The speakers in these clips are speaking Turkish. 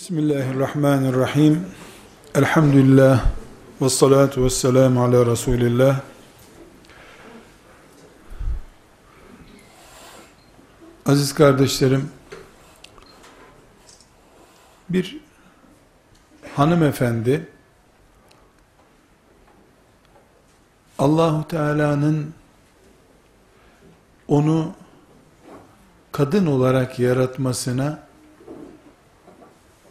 Bismillahirrahmanirrahim. Elhamdülillah. Ve salatu ve selamu ala Resulillah. Aziz kardeşlerim, bir hanımefendi, Allahu Teala'nın onu kadın olarak yaratmasına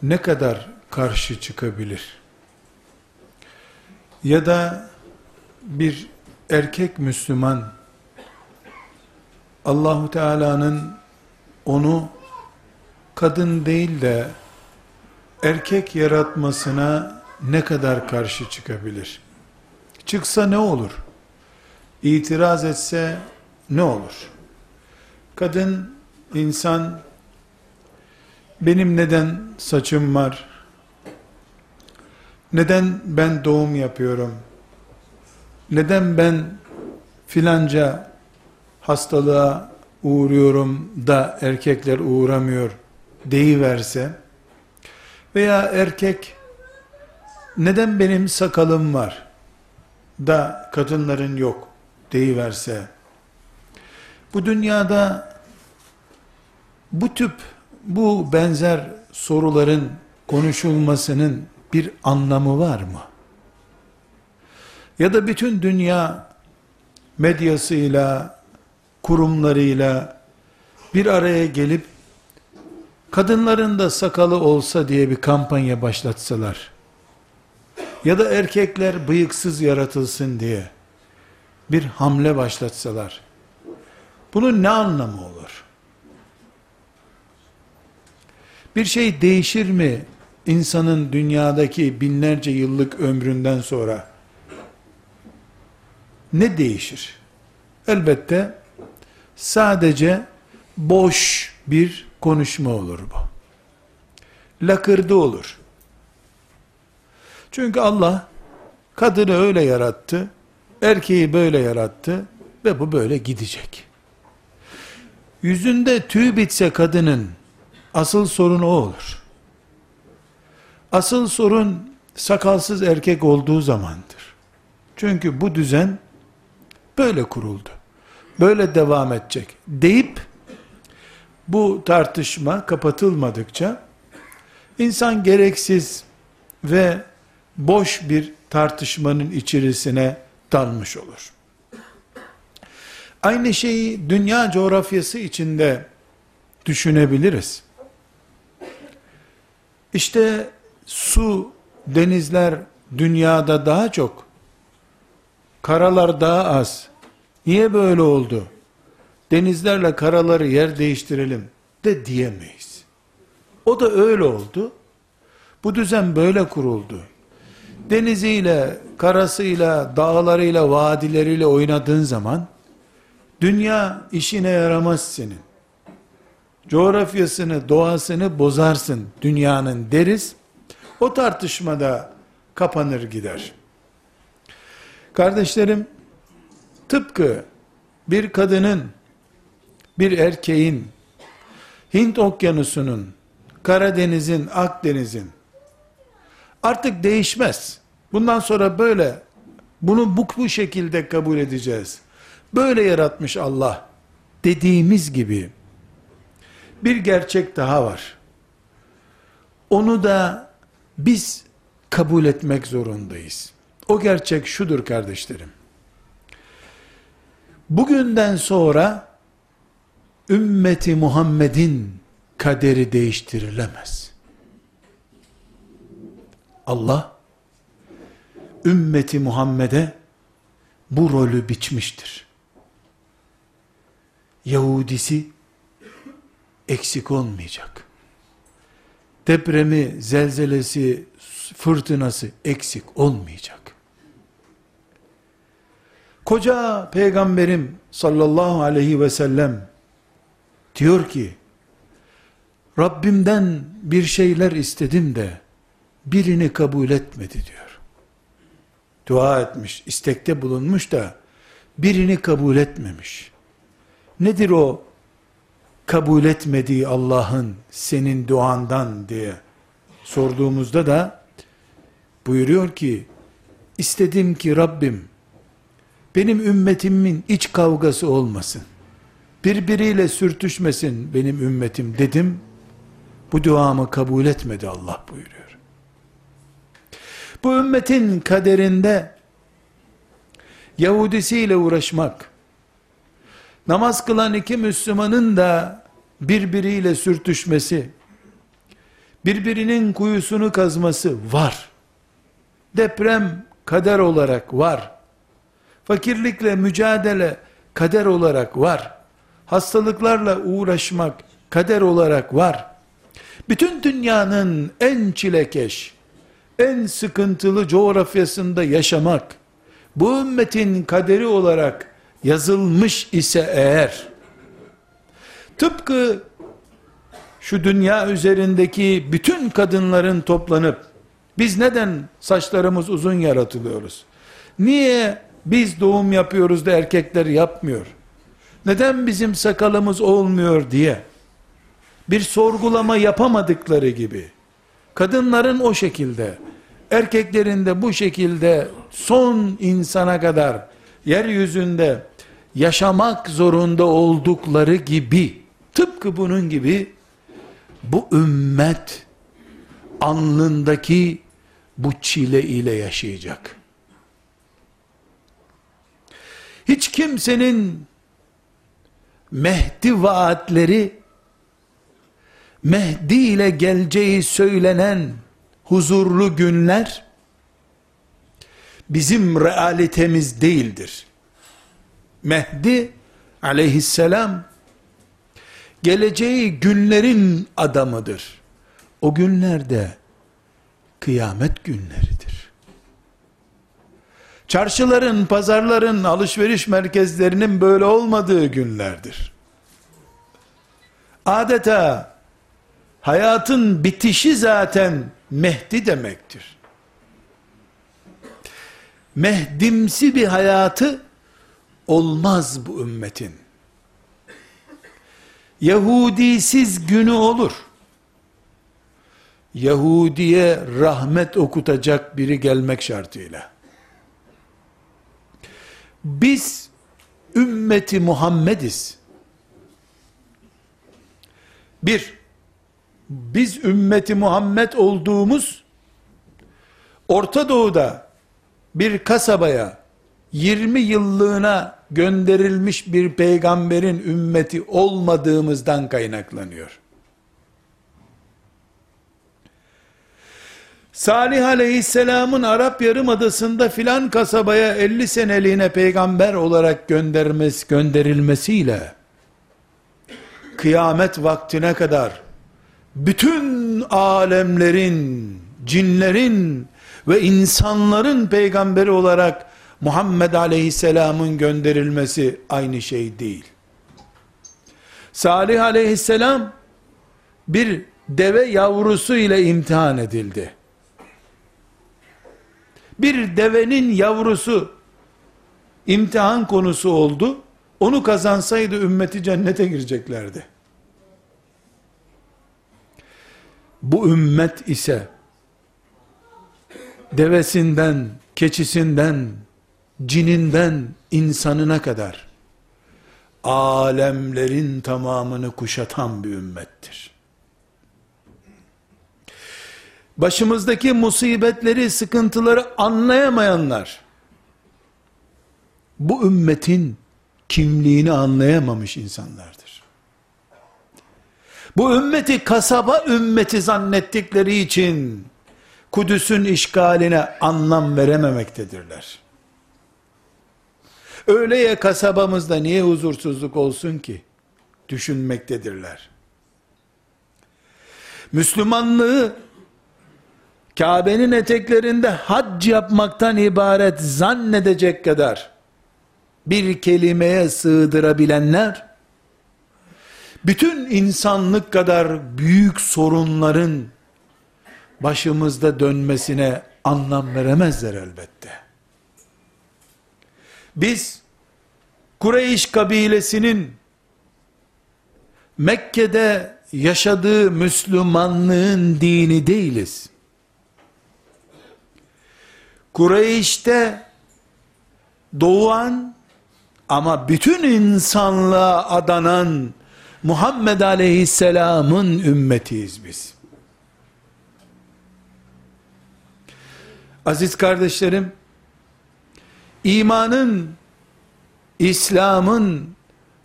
ne kadar karşı çıkabilir? Ya da bir erkek Müslüman Allahu Teala'nın onu kadın değil de erkek yaratmasına ne kadar karşı çıkabilir? Çıksa ne olur? İtiraz etse ne olur? Kadın insan benim neden saçım var? Neden ben doğum yapıyorum? Neden ben filanca hastalığa uğruyorum da erkekler uğramıyor deyiverse veya erkek neden benim sakalım var da kadınların yok deyiverse bu dünyada bu tip bu benzer soruların konuşulmasının bir anlamı var mı? Ya da bütün dünya medyasıyla, kurumlarıyla bir araya gelip kadınların da sakalı olsa diye bir kampanya başlatsalar ya da erkekler bıyıksız yaratılsın diye bir hamle başlatsalar bunun ne anlamı olur? Bir şey değişir mi insanın dünyadaki binlerce yıllık ömründen sonra? Ne değişir? Elbette sadece boş bir konuşma olur bu. Lakırdı olur. Çünkü Allah kadını öyle yarattı, erkeği böyle yarattı ve bu böyle gidecek. Yüzünde tüy bitse kadının Asıl sorun o olur. Asıl sorun sakalsız erkek olduğu zamandır. Çünkü bu düzen böyle kuruldu. Böyle devam edecek deyip bu tartışma kapatılmadıkça insan gereksiz ve boş bir tartışmanın içerisine dalmış olur. Aynı şeyi dünya coğrafyası içinde düşünebiliriz. İşte su, denizler dünyada daha çok, karalar daha az. Niye böyle oldu? Denizlerle karaları yer değiştirelim de diyemeyiz. O da öyle oldu. Bu düzen böyle kuruldu. Deniziyle, karasıyla, dağlarıyla, vadileriyle oynadığın zaman dünya işine yaramaz senin coğrafyasını, doğasını bozarsın dünyanın deriz. O tartışmada kapanır gider. Kardeşlerim, tıpkı bir kadının, bir erkeğin, Hint okyanusunun, Karadeniz'in, Akdeniz'in, artık değişmez. Bundan sonra böyle, bunu bu, bu şekilde kabul edeceğiz. Böyle yaratmış Allah dediğimiz gibi, bir gerçek daha var. Onu da biz kabul etmek zorundayız. O gerçek şudur kardeşlerim. Bugünden sonra ümmeti Muhammed'in kaderi değiştirilemez. Allah ümmeti Muhammed'e bu rolü biçmiştir. Yahudisi eksik olmayacak. Depremi, zelzelesi, fırtınası eksik olmayacak. Koca peygamberim sallallahu aleyhi ve sellem diyor ki, Rabbimden bir şeyler istedim de birini kabul etmedi diyor. Dua etmiş, istekte bulunmuş da birini kabul etmemiş. Nedir o kabul etmediği Allah'ın senin duandan diye sorduğumuzda da buyuruyor ki istedim ki Rabbim benim ümmetimin iç kavgası olmasın. Birbiriyle sürtüşmesin benim ümmetim dedim. Bu duamı kabul etmedi Allah buyuruyor. Bu ümmetin kaderinde Yahudisiyle uğraşmak, namaz kılan iki Müslümanın da birbiriyle sürtüşmesi, birbirinin kuyusunu kazması var. Deprem kader olarak var. Fakirlikle mücadele kader olarak var. Hastalıklarla uğraşmak kader olarak var. Bütün dünyanın en çilekeş, en sıkıntılı coğrafyasında yaşamak, bu ümmetin kaderi olarak yazılmış ise eğer, tıpkı şu dünya üzerindeki bütün kadınların toplanıp, biz neden saçlarımız uzun yaratılıyoruz? Niye biz doğum yapıyoruz da erkekler yapmıyor? Neden bizim sakalımız olmuyor diye, bir sorgulama yapamadıkları gibi, kadınların o şekilde, erkeklerin de bu şekilde son insana kadar yeryüzünde yaşamak zorunda oldukları gibi tıpkı bunun gibi bu ümmet alnındaki bu çile ile yaşayacak. Hiç kimsenin Mehdi vaatleri Mehdi ile geleceği söylenen huzurlu günler bizim realitemiz değildir. Mehdi aleyhisselam geleceği günlerin adamıdır. O günlerde kıyamet günleridir. Çarşıların, pazarların, alışveriş merkezlerinin böyle olmadığı günlerdir. Adeta hayatın bitişi zaten Mehdi demektir. Mehdimsi bir hayatı olmaz bu ümmetin. Yahudisiz günü olur. Yahudiye rahmet okutacak biri gelmek şartıyla. Biz ümmeti Muhammediz. Bir, biz ümmeti Muhammed olduğumuz Orta Doğu'da bir kasabaya 20 yıllığına gönderilmiş bir peygamberin ümmeti olmadığımızdan kaynaklanıyor. Salih aleyhisselamın Arap Yarımadası'nda filan kasabaya 50 seneliğine peygamber olarak göndermesi, gönderilmesiyle kıyamet vaktine kadar bütün alemlerin, cinlerin ve insanların peygamberi olarak Muhammed Aleyhisselam'ın gönderilmesi aynı şey değil. Salih Aleyhisselam bir deve yavrusu ile imtihan edildi. Bir devenin yavrusu imtihan konusu oldu. Onu kazansaydı ümmeti cennete gireceklerdi. Bu ümmet ise devesinden, keçisinden, cininden, insanına kadar alemlerin tamamını kuşatan bir ümmettir. Başımızdaki musibetleri, sıkıntıları anlayamayanlar, bu ümmetin kimliğini anlayamamış insanlardır. Bu ümmeti kasaba ümmeti zannettikleri için Kudüs'ün işgaline anlam verememektedirler. Öyleye kasabamızda niye huzursuzluk olsun ki? Düşünmektedirler. Müslümanlığı Kabe'nin eteklerinde hac yapmaktan ibaret zannedecek kadar bir kelimeye sığdırabilenler bütün insanlık kadar büyük sorunların başımızda dönmesine anlam veremezler elbette. Biz Kureyş kabilesinin Mekke'de yaşadığı Müslümanlığın dini değiliz. Kureyş'te doğan ama bütün insanlığa adanan Muhammed Aleyhisselam'ın ümmetiyiz biz. Aziz kardeşlerim, imanın, İslam'ın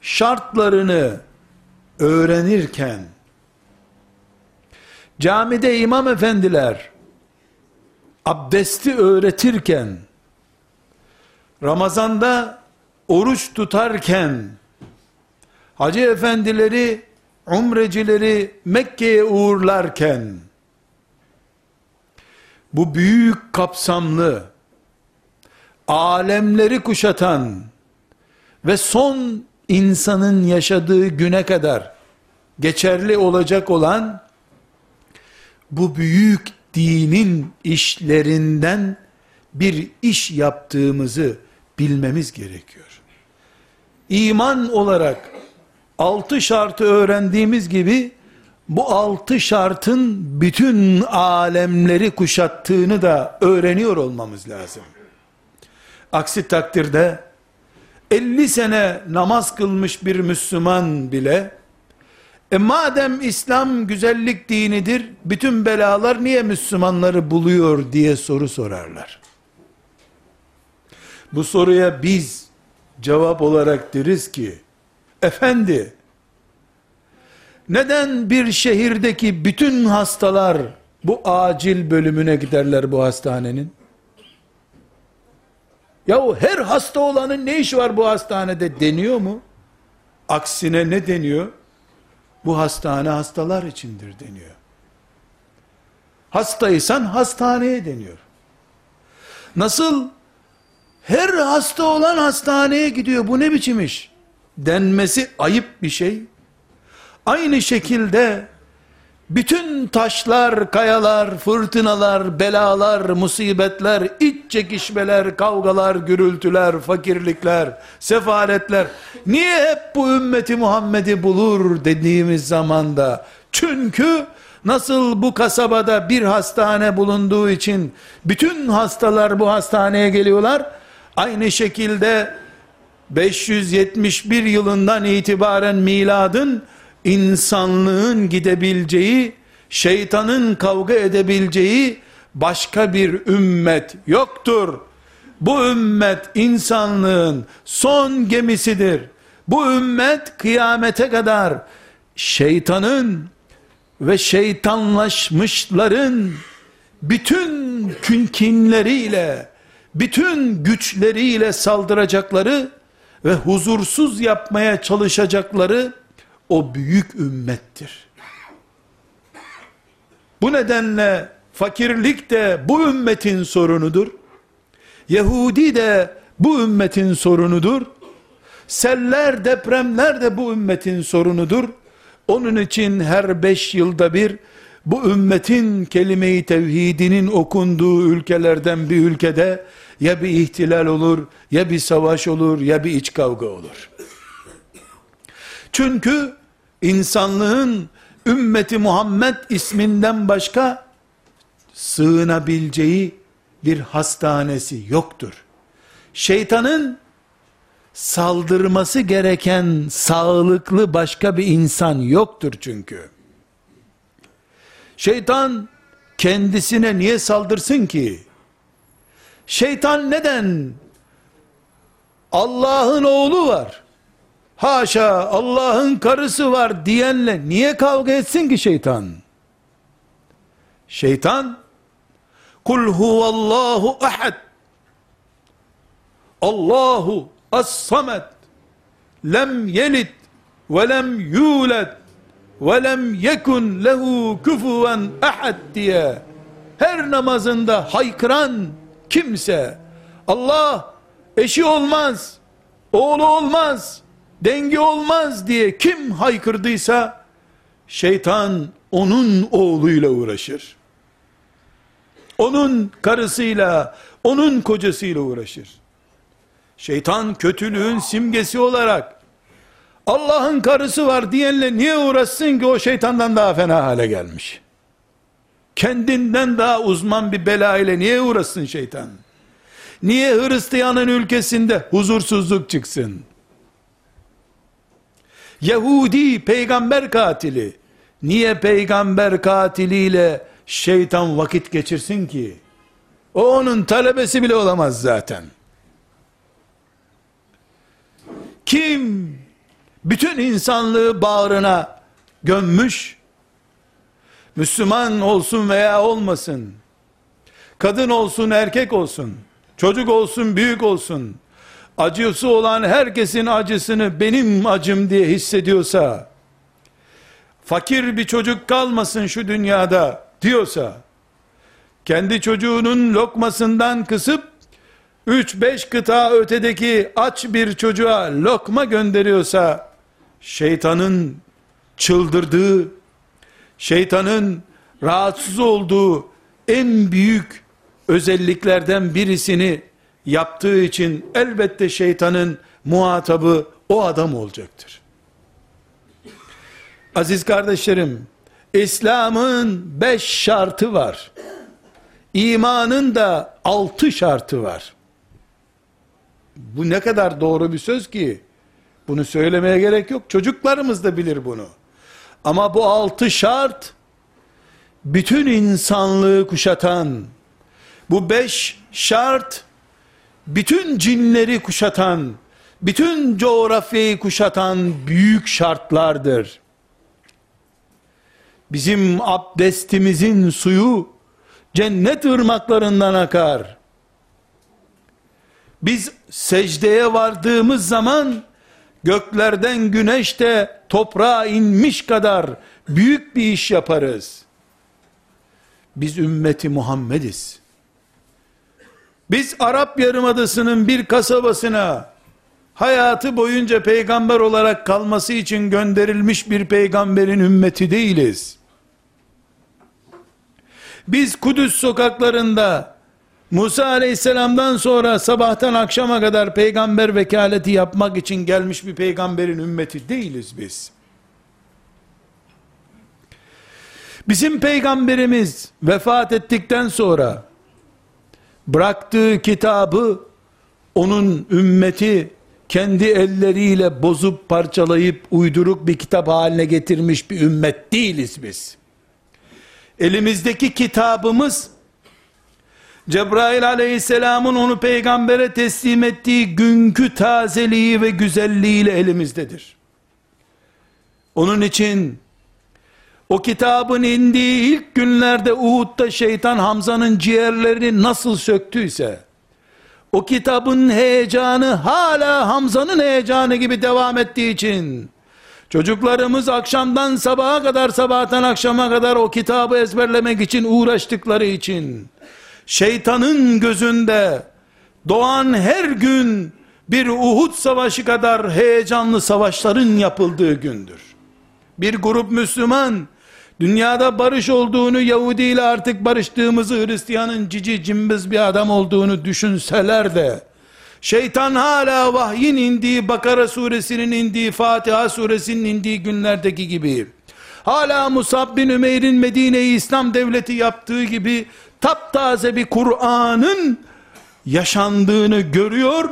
şartlarını öğrenirken, camide imam efendiler, abdesti öğretirken, Ramazanda oruç tutarken, hacı efendileri, umrecileri Mekke'ye uğurlarken, bu büyük kapsamlı, alemleri kuşatan ve son insanın yaşadığı güne kadar geçerli olacak olan bu büyük dinin işlerinden bir iş yaptığımızı bilmemiz gerekiyor. İman olarak altı şartı öğrendiğimiz gibi bu altı şartın bütün alemleri kuşattığını da öğreniyor olmamız lazım. Aksi takdirde 50 sene namaz kılmış bir Müslüman bile e madem İslam güzellik dinidir, bütün belalar niye Müslümanları buluyor diye soru sorarlar. Bu soruya biz cevap olarak deriz ki, efendi, neden bir şehirdeki bütün hastalar bu acil bölümüne giderler bu hastanenin? Yahu her hasta olanın ne işi var bu hastanede deniyor mu? Aksine ne deniyor? Bu hastane hastalar içindir deniyor. Hastaysan hastaneye deniyor. Nasıl her hasta olan hastaneye gidiyor bu ne biçim iş? Denmesi ayıp bir şey. Aynı şekilde bütün taşlar, kayalar, fırtınalar, belalar, musibetler, iç çekişmeler, kavgalar, gürültüler, fakirlikler, sefaletler, niye hep bu ümmeti Muhammed'i bulur dediğimiz zamanda, çünkü nasıl bu kasabada bir hastane bulunduğu için, bütün hastalar bu hastaneye geliyorlar, aynı şekilde, 571 yılından itibaren miladın, insanlığın gidebileceği, şeytanın kavga edebileceği başka bir ümmet yoktur. Bu ümmet insanlığın son gemisidir. Bu ümmet kıyamete kadar şeytanın ve şeytanlaşmışların bütün künkinleriyle, bütün güçleriyle saldıracakları ve huzursuz yapmaya çalışacakları o büyük ümmettir. Bu nedenle fakirlik de bu ümmetin sorunudur. Yahudi de bu ümmetin sorunudur. Seller, depremler de bu ümmetin sorunudur. Onun için her beş yılda bir bu ümmetin kelime-i tevhidinin okunduğu ülkelerden bir ülkede ya bir ihtilal olur, ya bir savaş olur, ya bir iç kavga olur. Çünkü insanlığın ümmeti Muhammed isminden başka sığınabileceği bir hastanesi yoktur. Şeytanın saldırması gereken sağlıklı başka bir insan yoktur çünkü. Şeytan kendisine niye saldırsın ki? Şeytan neden? Allah'ın oğlu var haşa Allah'ın karısı var diyenle niye kavga etsin ki şeytan? Şeytan kul huvallahu ahad Allahu as-samet lem yelid ve lem yulad ve lem yekun lehu kufuven ahad diye her namazında haykıran kimse Allah eşi olmaz, oğlu olmaz, dengi olmaz diye kim haykırdıysa şeytan onun oğluyla uğraşır. Onun karısıyla, onun kocasıyla uğraşır. Şeytan kötülüğün simgesi olarak Allah'ın karısı var diyenle niye uğraşsın ki o şeytandan daha fena hale gelmiş. Kendinden daha uzman bir bela ile niye uğraşsın şeytan? Niye Hristiyanın ülkesinde huzursuzluk çıksın? Yahudi peygamber katili niye peygamber katiliyle şeytan vakit geçirsin ki? O onun talebesi bile olamaz zaten. Kim bütün insanlığı bağrına gömmüş, Müslüman olsun veya olmasın, kadın olsun erkek olsun, çocuk olsun büyük olsun, acısı olan herkesin acısını benim acım diye hissediyorsa, fakir bir çocuk kalmasın şu dünyada diyorsa, kendi çocuğunun lokmasından kısıp 3-5 kıta ötedeki aç bir çocuğa lokma gönderiyorsa şeytanın çıldırdığı, şeytanın rahatsız olduğu en büyük özelliklerden birisini yaptığı için elbette şeytanın muhatabı o adam olacaktır. Aziz kardeşlerim, İslam'ın beş şartı var. İmanın da altı şartı var. Bu ne kadar doğru bir söz ki, bunu söylemeye gerek yok. Çocuklarımız da bilir bunu. Ama bu altı şart, bütün insanlığı kuşatan, bu beş şart, bütün cinleri kuşatan, bütün coğrafyayı kuşatan büyük şartlardır. Bizim abdestimizin suyu, cennet ırmaklarından akar. Biz secdeye vardığımız zaman, göklerden güneş de toprağa inmiş kadar büyük bir iş yaparız. Biz ümmeti Muhammediz. Biz Arap Yarımadası'nın bir kasabasına hayatı boyunca peygamber olarak kalması için gönderilmiş bir peygamberin ümmeti değiliz. Biz Kudüs sokaklarında Musa aleyhisselamdan sonra sabahtan akşama kadar peygamber vekaleti yapmak için gelmiş bir peygamberin ümmeti değiliz biz. Bizim peygamberimiz vefat ettikten sonra bıraktığı kitabı onun ümmeti kendi elleriyle bozup parçalayıp uyduruk bir kitap haline getirmiş bir ümmet değiliz biz. Elimizdeki kitabımız Cebrail aleyhisselamın onu peygambere teslim ettiği günkü tazeliği ve güzelliğiyle elimizdedir. Onun için o kitabın indiği ilk günlerde Uhud'da şeytan Hamza'nın ciğerlerini nasıl söktüyse, o kitabın heyecanı hala Hamza'nın heyecanı gibi devam ettiği için, çocuklarımız akşamdan sabaha kadar, sabahtan akşama kadar o kitabı ezberlemek için uğraştıkları için, şeytanın gözünde doğan her gün bir Uhud savaşı kadar heyecanlı savaşların yapıldığı gündür. Bir grup Müslüman dünyada barış olduğunu Yahudi ile artık barıştığımızı Hristiyanın cici cimbiz bir adam olduğunu düşünseler de şeytan hala vahyin indiği Bakara suresinin indiği Fatiha suresinin indiği günlerdeki gibi hala Musab bin Ümeyr'in Medine'yi İslam devleti yaptığı gibi taptaze bir Kur'an'ın yaşandığını görüyor,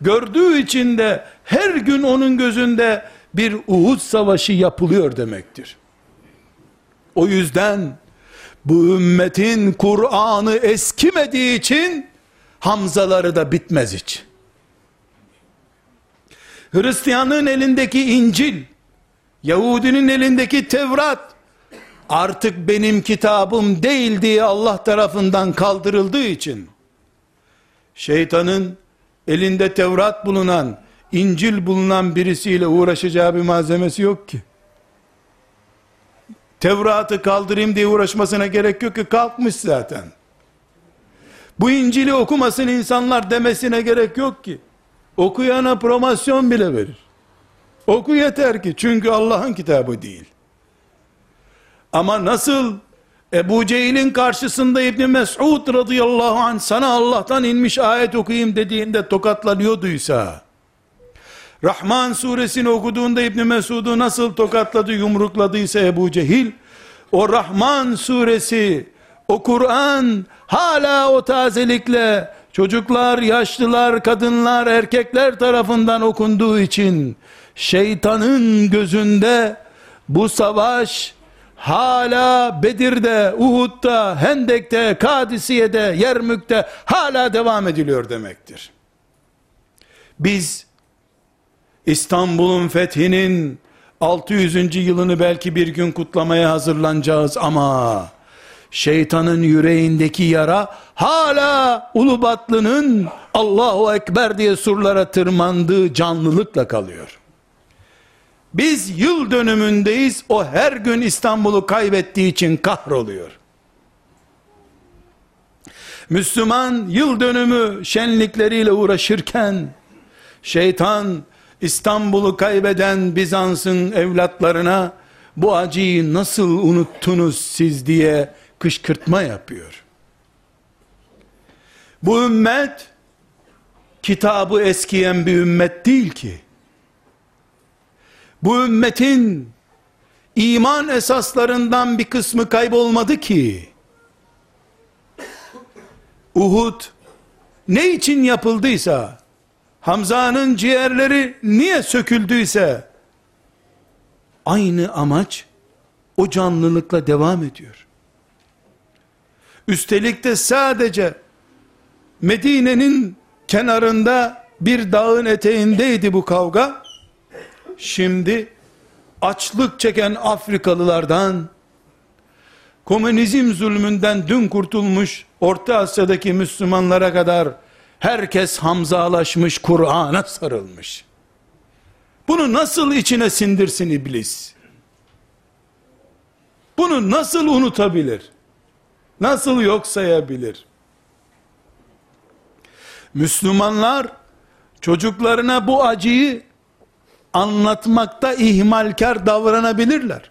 gördüğü için de her gün onun gözünde bir Uhud savaşı yapılıyor demektir. O yüzden bu ümmetin Kur'an'ı eskimediği için Hamzaları da bitmez hiç. Hristiyanın elindeki İncil, Yahudinin elindeki Tevrat, artık benim kitabım değil diye Allah tarafından kaldırıldığı için, şeytanın elinde Tevrat bulunan, İncil bulunan birisiyle uğraşacağı bir malzemesi yok ki. Tevrat'ı kaldırayım diye uğraşmasına gerek yok ki kalkmış zaten. Bu İncil'i okumasın insanlar demesine gerek yok ki. Okuyana promosyon bile verir. Oku yeter ki çünkü Allah'ın kitabı değil. Ama nasıl Ebu Cehil'in karşısında İbn Mes'ud radıyallahu anh sana Allah'tan inmiş ayet okuyayım dediğinde tokatlanıyorduysa Rahman suresini okuduğunda İbn Mesud'u nasıl tokatladı, yumrukladıysa Ebu Cehil, o Rahman suresi, o Kur'an hala o tazelikle çocuklar, yaşlılar, kadınlar, erkekler tarafından okunduğu için şeytanın gözünde bu savaş hala Bedir'de, Uhud'da, Hendek'te, Kadisiye'de, Yermük'te hala devam ediliyor demektir. Biz İstanbul'un fethinin 600. yılını belki bir gün kutlamaya hazırlanacağız ama şeytanın yüreğindeki yara hala Ulubatlı'nın Allahu Ekber diye surlara tırmandığı canlılıkla kalıyor. Biz yıl dönümündeyiz. O her gün İstanbul'u kaybettiği için kahroluyor. Müslüman yıl dönümü şenlikleriyle uğraşırken şeytan İstanbul'u kaybeden Bizans'ın evlatlarına bu acıyı nasıl unuttunuz siz diye kışkırtma yapıyor. Bu ümmet kitabı eskiyen bir ümmet değil ki. Bu ümmetin iman esaslarından bir kısmı kaybolmadı ki. Uhud ne için yapıldıysa, Hamza'nın ciğerleri niye söküldüyse, aynı amaç o canlılıkla devam ediyor. Üstelik de sadece Medine'nin kenarında bir dağın eteğindeydi bu kavga. Şimdi açlık çeken Afrikalılardan komünizm zulmünden dün kurtulmuş Orta Asya'daki Müslümanlara kadar herkes hamzalaşmış, Kur'an'a sarılmış. Bunu nasıl içine sindirsin iblis? Bunu nasıl unutabilir? Nasıl yok sayabilir? Müslümanlar çocuklarına bu acıyı anlatmakta ihmalkar davranabilirler.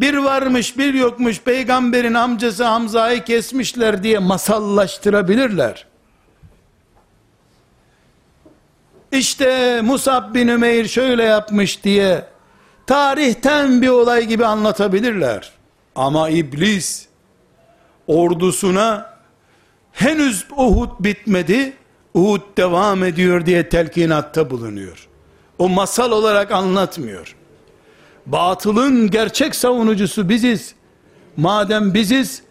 Bir varmış bir yokmuş peygamberin amcası Hamza'yı kesmişler diye masallaştırabilirler. İşte Musab bin Ümeyr şöyle yapmış diye tarihten bir olay gibi anlatabilirler. Ama iblis ordusuna henüz Uhud bitmedi, Uhud devam ediyor diye telkinatta bulunuyor. O masal olarak anlatmıyor. Batılın gerçek savunucusu biziz. Madem biziz,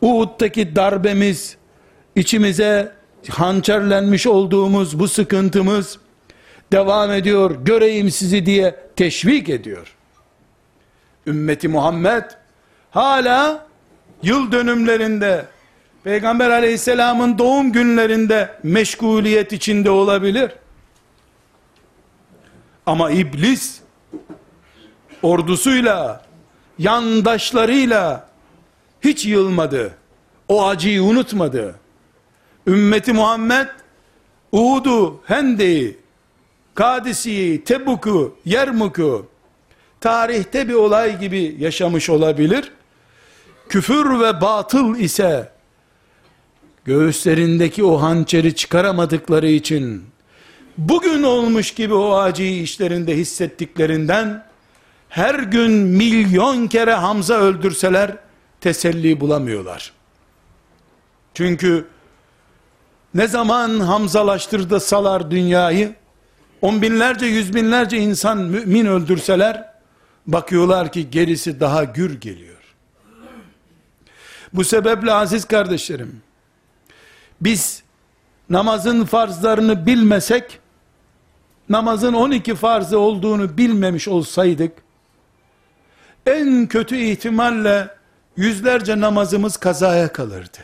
Uhud'daki darbemiz, içimize hançerlenmiş olduğumuz bu sıkıntımız devam ediyor, göreyim sizi diye teşvik ediyor. Ümmeti Muhammed hala yıl dönümlerinde Peygamber aleyhisselamın doğum günlerinde meşguliyet içinde olabilir. Ama iblis ordusuyla, yandaşlarıyla hiç yılmadı. O acıyı unutmadı. Ümmeti Muhammed Uhud'u, Hende'yi, Kadisi'yi, Tebuk'u, Yermuk'u tarihte bir olay gibi yaşamış olabilir. Küfür ve batıl ise göğüslerindeki o hançeri çıkaramadıkları için bugün olmuş gibi o acıyı işlerinde hissettiklerinden her gün milyon kere Hamza öldürseler teselli bulamıyorlar. Çünkü ne zaman Hamzalaştırdı salar dünyayı, on binlerce yüz binlerce insan mümin öldürseler, bakıyorlar ki gerisi daha gür geliyor. Bu sebeple aziz kardeşlerim, biz namazın farzlarını bilmesek, namazın 12 farzı olduğunu bilmemiş olsaydık, en kötü ihtimalle yüzlerce namazımız kazaya kalırdı.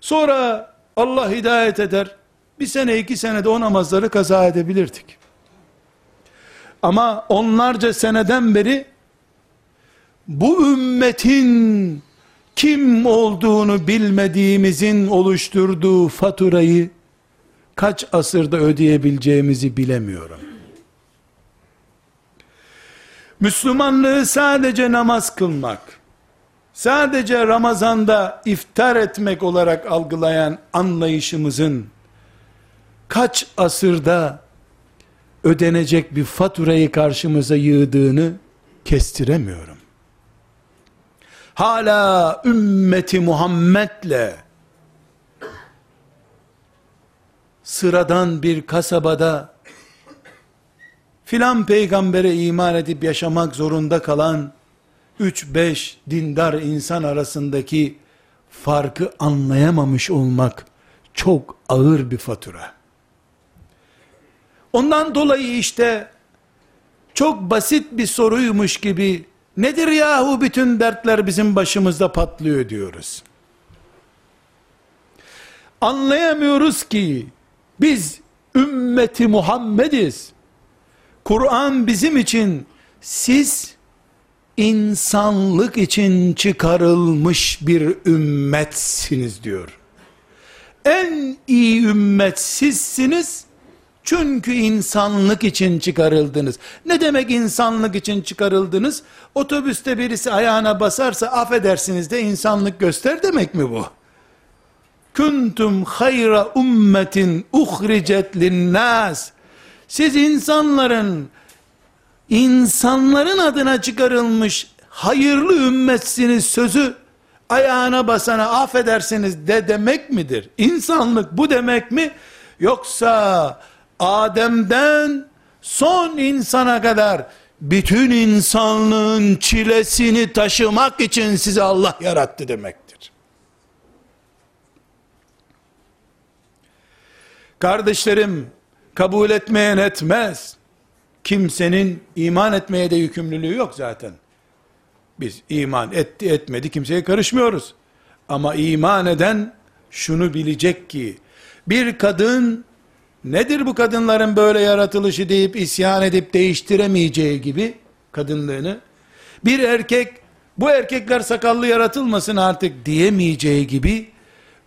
Sonra Allah hidayet eder, bir sene iki senede o namazları kaza edebilirdik. Ama onlarca seneden beri bu ümmetin kim olduğunu bilmediğimizin oluşturduğu faturayı kaç asırda ödeyebileceğimizi bilemiyorum. Müslümanlığı sadece namaz kılmak, sadece Ramazan'da iftar etmek olarak algılayan anlayışımızın kaç asırda ödenecek bir faturayı karşımıza yığdığını kestiremiyorum. Hala ümmeti Muhammed'le sıradan bir kasabada filan peygambere iman edip yaşamak zorunda kalan 3-5 dindar insan arasındaki farkı anlayamamış olmak çok ağır bir fatura. Ondan dolayı işte çok basit bir soruymuş gibi nedir yahu bütün dertler bizim başımızda patlıyor diyoruz. Anlayamıyoruz ki biz ümmeti Muhammediz. Kur'an bizim için siz insanlık için çıkarılmış bir ümmetsiniz diyor. En iyi ümmet sizsiniz. Çünkü insanlık için çıkarıldınız. Ne demek insanlık için çıkarıldınız? Otobüste birisi ayağına basarsa affedersiniz de insanlık göster demek mi bu? Kuntum hayra ummetin uhricet linnas. Siz insanların insanların adına çıkarılmış hayırlı ümmetsiniz sözü ayağına basana affedersiniz de demek midir? İnsanlık bu demek mi? Yoksa Adem'den son insana kadar bütün insanlığın çilesini taşımak için sizi Allah yarattı demektir. Kardeşlerim, kabul etmeyen etmez. Kimsenin iman etmeye de yükümlülüğü yok zaten. Biz iman etti etmedi kimseye karışmıyoruz. Ama iman eden şunu bilecek ki bir kadın nedir bu kadınların böyle yaratılışı deyip isyan edip değiştiremeyeceği gibi kadınlığını bir erkek bu erkekler sakallı yaratılmasın artık diyemeyeceği gibi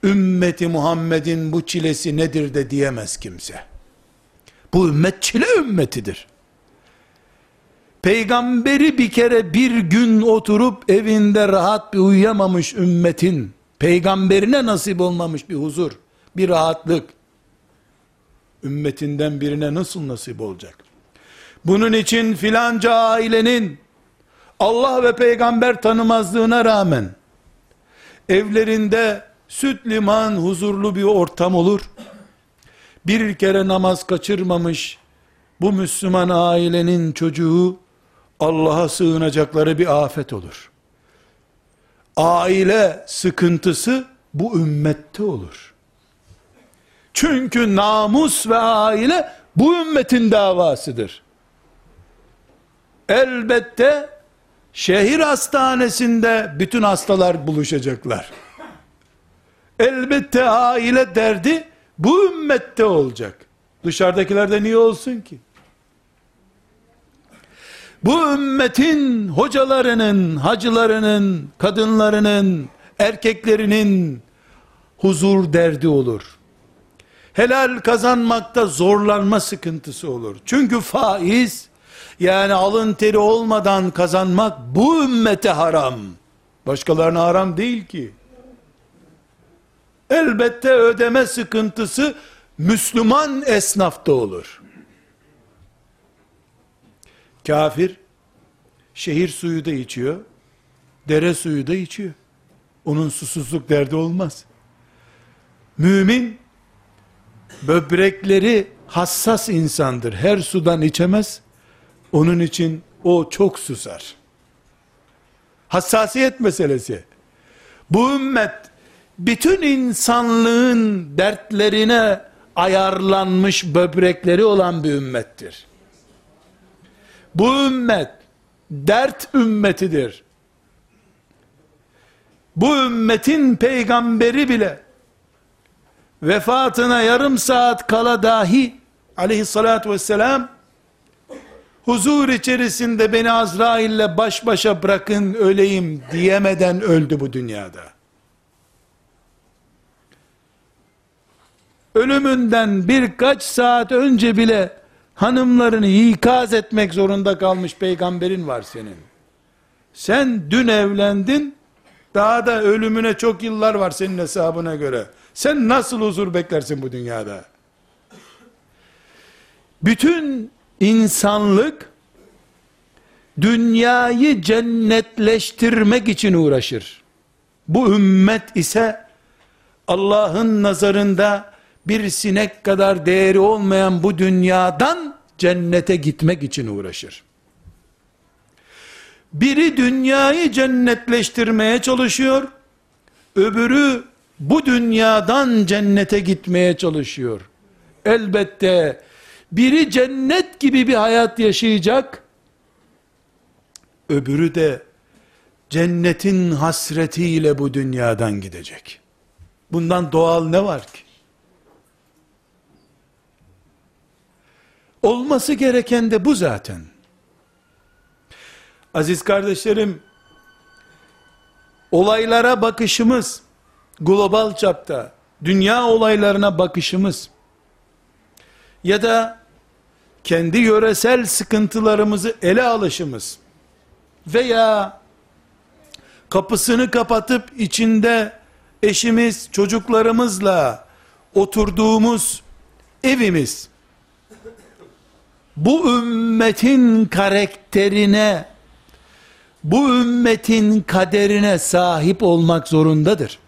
ümmeti Muhammed'in bu çilesi nedir de diyemez kimse. Bu ümmet çile ümmetidir. Peygamberi bir kere bir gün oturup evinde rahat bir uyuyamamış ümmetin, peygamberine nasip olmamış bir huzur, bir rahatlık, ümmetinden birine nasıl nasip olacak? Bunun için filanca ailenin, Allah ve peygamber tanımazlığına rağmen, evlerinde süt liman huzurlu bir ortam olur, bir kere namaz kaçırmamış, bu Müslüman ailenin çocuğu, Allah'a sığınacakları bir afet olur. Aile sıkıntısı bu ümmette olur. Çünkü namus ve aile bu ümmetin davasıdır. Elbette şehir hastanesinde bütün hastalar buluşacaklar. Elbette aile derdi bu ümmette olacak. Dışarıdakilerde niye olsun ki? Bu ümmetin hocalarının, hacılarının, kadınlarının, erkeklerinin huzur derdi olur. Helal kazanmakta zorlanma sıkıntısı olur. Çünkü faiz, yani alın teri olmadan kazanmak bu ümmete haram. Başkalarına haram değil ki. Elbette ödeme sıkıntısı Müslüman esnafta olur. Kafir şehir suyu da içiyor, dere suyu da içiyor. Onun susuzluk derdi olmaz. Mümin böbrekleri hassas insandır. Her sudan içemez. Onun için o çok susar. Hassasiyet meselesi. Bu ümmet bütün insanlığın dertlerine ayarlanmış böbrekleri olan bir ümmettir. Bu ümmet dert ümmetidir. Bu ümmetin peygamberi bile vefatına yarım saat kala dahi aleyhissalatü vesselam huzur içerisinde beni Azrail'le baş başa bırakın öleyim diyemeden öldü bu dünyada. Ölümünden birkaç saat önce bile hanımlarını ikaz etmek zorunda kalmış peygamberin var senin. Sen dün evlendin, daha da ölümüne çok yıllar var senin hesabına göre. Sen nasıl huzur beklersin bu dünyada? Bütün insanlık dünyayı cennetleştirmek için uğraşır. Bu ümmet ise Allah'ın nazarında bir sinek kadar değeri olmayan bu dünyadan cennete gitmek için uğraşır. Biri dünyayı cennetleştirmeye çalışıyor, öbürü bu dünyadan cennete gitmeye çalışıyor. Elbette biri cennet gibi bir hayat yaşayacak, öbürü de cennetin hasretiyle bu dünyadan gidecek. Bundan doğal ne var ki? Olması gereken de bu zaten. Aziz kardeşlerim, olaylara bakışımız, global çapta, dünya olaylarına bakışımız, ya da kendi yöresel sıkıntılarımızı ele alışımız, veya kapısını kapatıp içinde eşimiz, çocuklarımızla oturduğumuz evimiz, bu ümmetin karakterine, bu ümmetin kaderine sahip olmak zorundadır.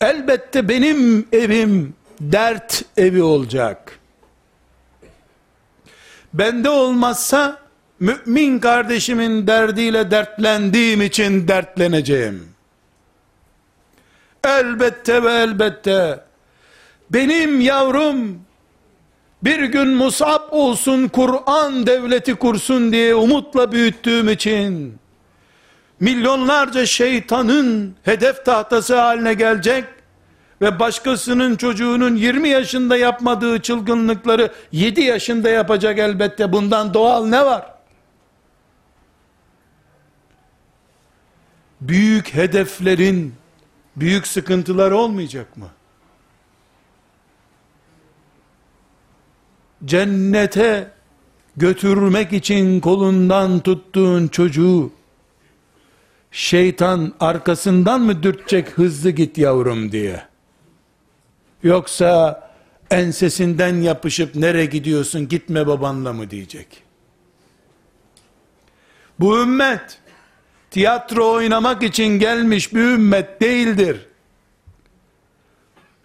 Elbette benim evim dert evi olacak. Bende olmazsa mümin kardeşimin derdiyle dertlendiğim için dertleneceğim. Elbette ve elbette benim yavrum bir gün Musab olsun Kur'an devleti kursun diye umutla büyüttüğüm için milyonlarca şeytanın hedef tahtası haline gelecek ve başkasının çocuğunun 20 yaşında yapmadığı çılgınlıkları 7 yaşında yapacak elbette bundan doğal ne var? Büyük hedeflerin büyük sıkıntılar olmayacak mı? Cennete götürmek için kolundan tuttuğun çocuğu şeytan arkasından mı dürtecek hızlı git yavrum diye? Yoksa ensesinden yapışıp nereye gidiyorsun gitme babanla mı diyecek? Bu ümmet tiyatro oynamak için gelmiş bir ümmet değildir.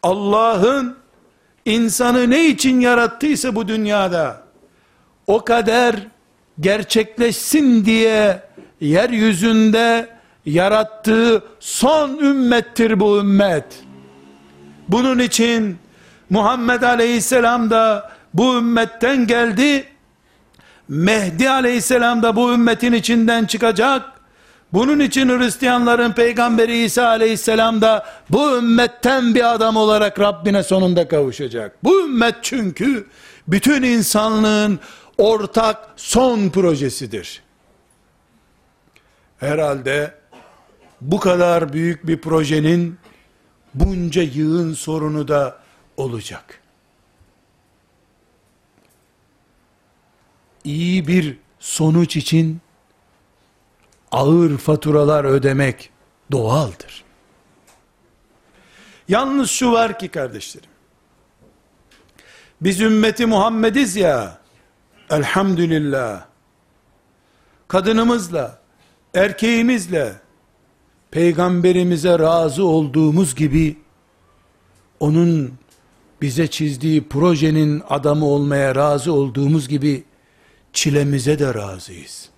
Allah'ın insanı ne için yarattıysa bu dünyada o kader gerçekleşsin diye yeryüzünde yarattığı son ümmettir bu ümmet. Bunun için Muhammed Aleyhisselam da bu ümmetten geldi. Mehdi Aleyhisselam da bu ümmetin içinden çıkacak. Bunun için Hristiyanların peygamberi İsa Aleyhisselam da bu ümmetten bir adam olarak Rabbine sonunda kavuşacak. Bu ümmet çünkü bütün insanlığın ortak son projesidir. Herhalde bu kadar büyük bir projenin bunca yığın sorunu da olacak. İyi bir sonuç için ağır faturalar ödemek doğaldır. Yalnız şu var ki kardeşlerim. Biz ümmeti Muhammediz ya. Elhamdülillah. Kadınımızla, erkeğimizle, peygamberimize razı olduğumuz gibi onun bize çizdiği projenin adamı olmaya razı olduğumuz gibi çilemize de razıyız.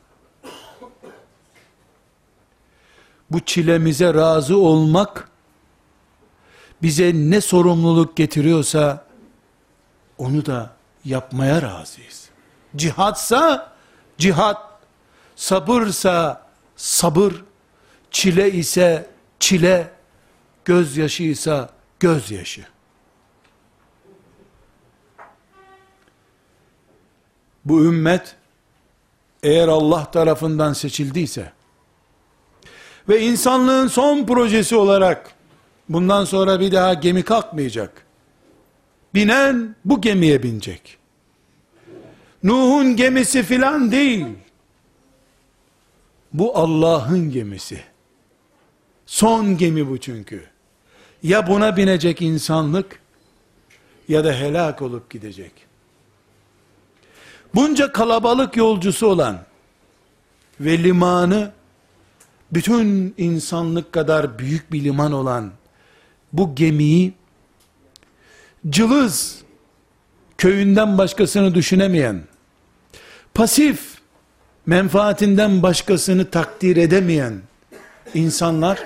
Bu çilemize razı olmak bize ne sorumluluk getiriyorsa onu da yapmaya razıyız. Cihatsa cihat, sabırsa sabır, çile ise çile, gözyaşı ise gözyaşı. Bu ümmet eğer Allah tarafından seçildiyse ve insanlığın son projesi olarak bundan sonra bir daha gemi kalkmayacak. Binen bu gemiye binecek. Nuh'un gemisi filan değil. Bu Allah'ın gemisi. Son gemi bu çünkü. Ya buna binecek insanlık, ya da helak olup gidecek. Bunca kalabalık yolcusu olan ve limanı bütün insanlık kadar büyük bir liman olan bu gemiyi cılız köyünden başkasını düşünemeyen pasif menfaatinden başkasını takdir edemeyen insanlar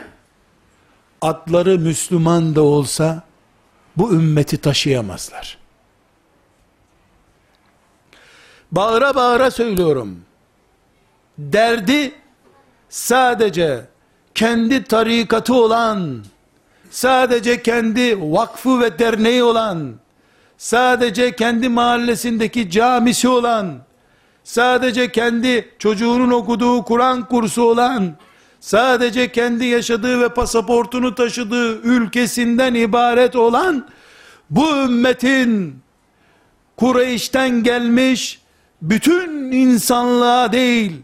atları Müslüman da olsa bu ümmeti taşıyamazlar. Bağıra bağıra söylüyorum. Derdi sadece kendi tarikatı olan, sadece kendi vakfı ve derneği olan, sadece kendi mahallesindeki camisi olan, sadece kendi çocuğunun okuduğu Kur'an kursu olan, sadece kendi yaşadığı ve pasaportunu taşıdığı ülkesinden ibaret olan, bu ümmetin Kureyş'ten gelmiş, bütün insanlığa değil,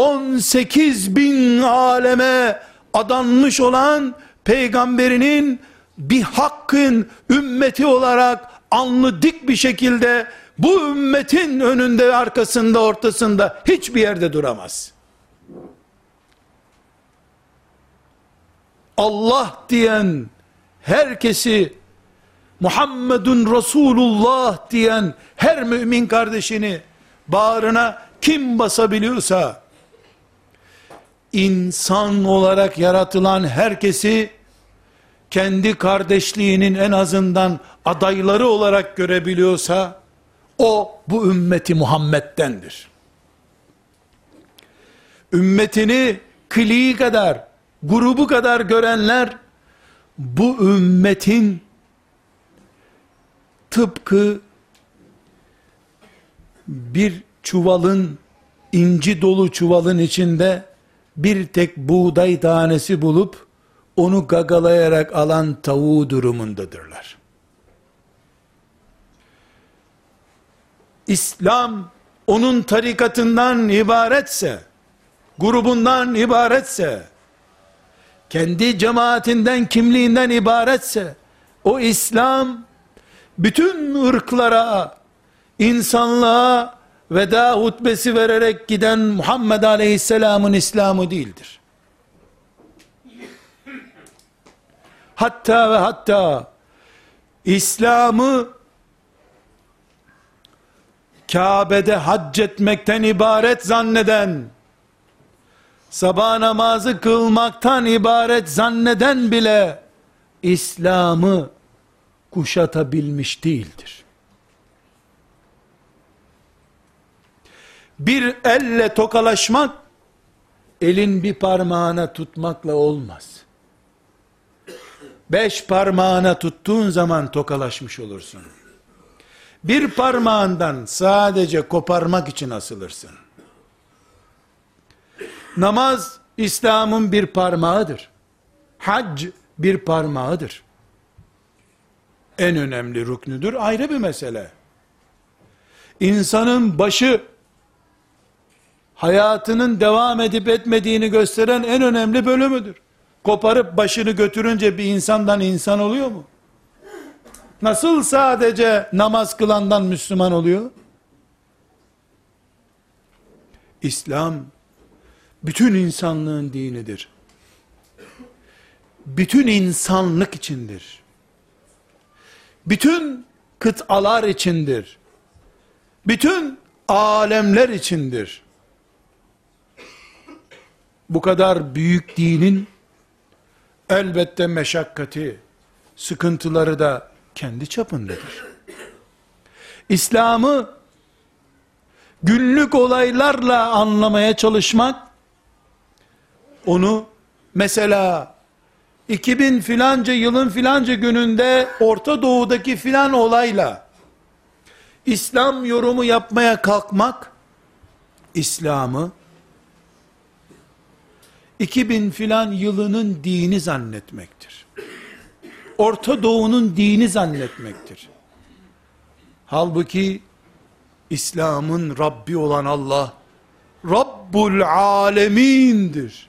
18 bin aleme adanmış olan peygamberinin bir hakkın ümmeti olarak alnı dik bir şekilde bu ümmetin önünde, arkasında, ortasında hiçbir yerde duramaz. Allah diyen herkesi Muhammedun Resulullah diyen her mümin kardeşini bağrına kim basabiliyorsa insan olarak yaratılan herkesi kendi kardeşliğinin en azından adayları olarak görebiliyorsa o bu ümmeti Muhammed'dendir. Ümmetini kliği kadar, grubu kadar görenler bu ümmetin tıpkı bir çuvalın inci dolu çuvalın içinde bir tek buğday tanesi bulup onu gagalayarak alan tavuğu durumundadırlar. İslam onun tarikatından ibaretse, grubundan ibaretse, kendi cemaatinden, kimliğinden ibaretse, o İslam, bütün ırklara, insanlığa veda hutbesi vererek giden Muhammed Aleyhisselam'ın İslam'ı değildir. Hatta ve hatta İslam'ı Kabe'de hac etmekten ibaret zanneden, sabah namazı kılmaktan ibaret zanneden bile, İslam'ı kuşatabilmiş değildir. Bir elle tokalaşmak, elin bir parmağına tutmakla olmaz. Beş parmağına tuttuğun zaman tokalaşmış olursun. Bir parmağından sadece koparmak için asılırsın. Namaz İslam'ın bir parmağıdır. Hac bir parmağıdır. En önemli rüknüdür ayrı bir mesele. İnsanın başı hayatının devam edip etmediğini gösteren en önemli bölümüdür. Koparıp başını götürünce bir insandan insan oluyor mu? Nasıl sadece namaz kılandan Müslüman oluyor? İslam bütün insanlığın dinidir. Bütün insanlık içindir. Bütün kıtalar içindir. Bütün alemler içindir. Bu kadar büyük dinin elbette meşakkati, sıkıntıları da kendi çapındadır. İslam'ı günlük olaylarla anlamaya çalışmak, onu mesela 2000 filanca yılın filanca gününde Orta Doğu'daki filan olayla İslam yorumu yapmaya kalkmak, İslam'ı 2000 filan yılının dini zannetmektir. Orta Doğu'nun dini zannetmektir. Halbuki İslam'ın Rabbi olan Allah Rabbul Alemin'dir.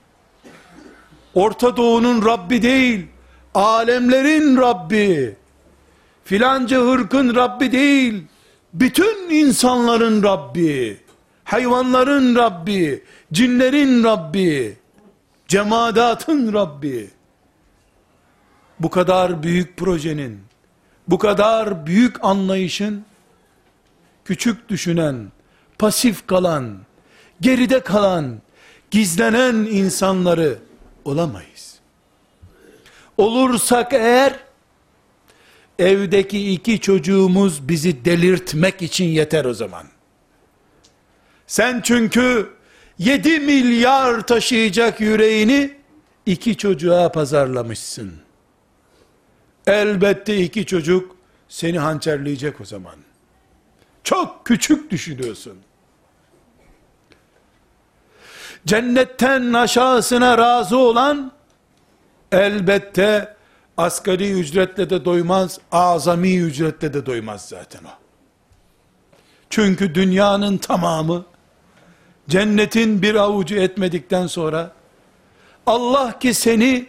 Orta Doğu'nun Rabbi değil, alemlerin Rabbi. filanca hırkın Rabbi değil, bütün insanların Rabbi, hayvanların Rabbi, cinlerin Rabbi, cemadatın Rabbi, bu kadar büyük projenin, bu kadar büyük anlayışın, küçük düşünen, pasif kalan, geride kalan, gizlenen insanları olamayız. Olursak eğer, evdeki iki çocuğumuz bizi delirtmek için yeter o zaman. Sen çünkü 7 milyar taşıyacak yüreğini iki çocuğa pazarlamışsın. Elbette iki çocuk seni hançerleyecek o zaman. Çok küçük düşünüyorsun. Cennetten aşağısına razı olan elbette asgari ücretle de doymaz, azami ücretle de doymaz zaten o. Çünkü dünyanın tamamı cennetin bir avucu etmedikten sonra Allah ki seni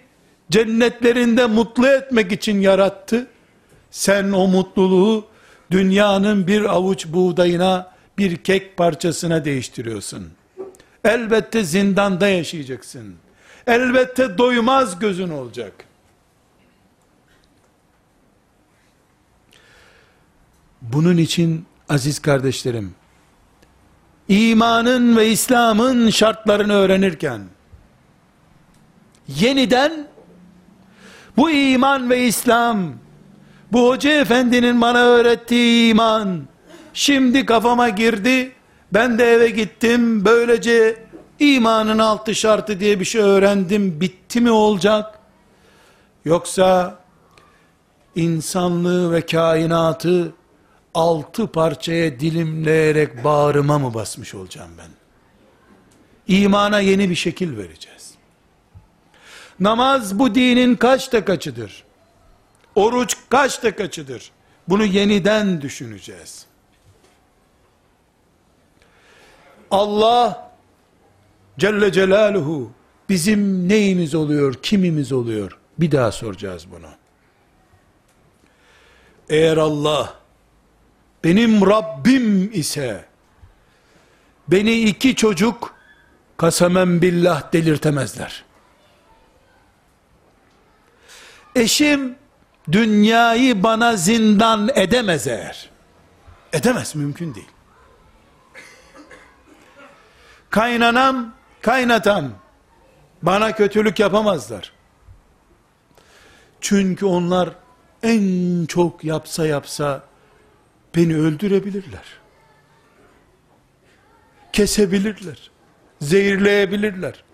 cennetlerinde mutlu etmek için yarattı. Sen o mutluluğu dünyanın bir avuç buğdayına, bir kek parçasına değiştiriyorsun. Elbette zindanda yaşayacaksın. Elbette doymaz gözün olacak. Bunun için aziz kardeşlerim, imanın ve İslam'ın şartlarını öğrenirken, yeniden bu iman ve İslam, bu hoca efendinin bana öğrettiği iman, şimdi kafama girdi, ben de eve gittim, böylece imanın altı şartı diye bir şey öğrendim, bitti mi olacak? Yoksa, insanlığı ve kainatı, altı parçaya dilimleyerek bağrıma mı basmış olacağım ben? İmana yeni bir şekil vereceğiz. Namaz bu dinin kaçta kaçıdır? Oruç kaçta kaçıdır? Bunu yeniden düşüneceğiz. Allah Celle Celaluhu bizim neyimiz oluyor, kimimiz oluyor? Bir daha soracağız bunu. Eğer Allah benim Rabbim ise beni iki çocuk kasemen billah delirtemezler. Eşim dünyayı bana zindan edemez eğer. Edemez mümkün değil. Kaynanam, kaynatam bana kötülük yapamazlar. Çünkü onlar en çok yapsa yapsa beni öldürebilirler. Kesebilirler. Zehirleyebilirler.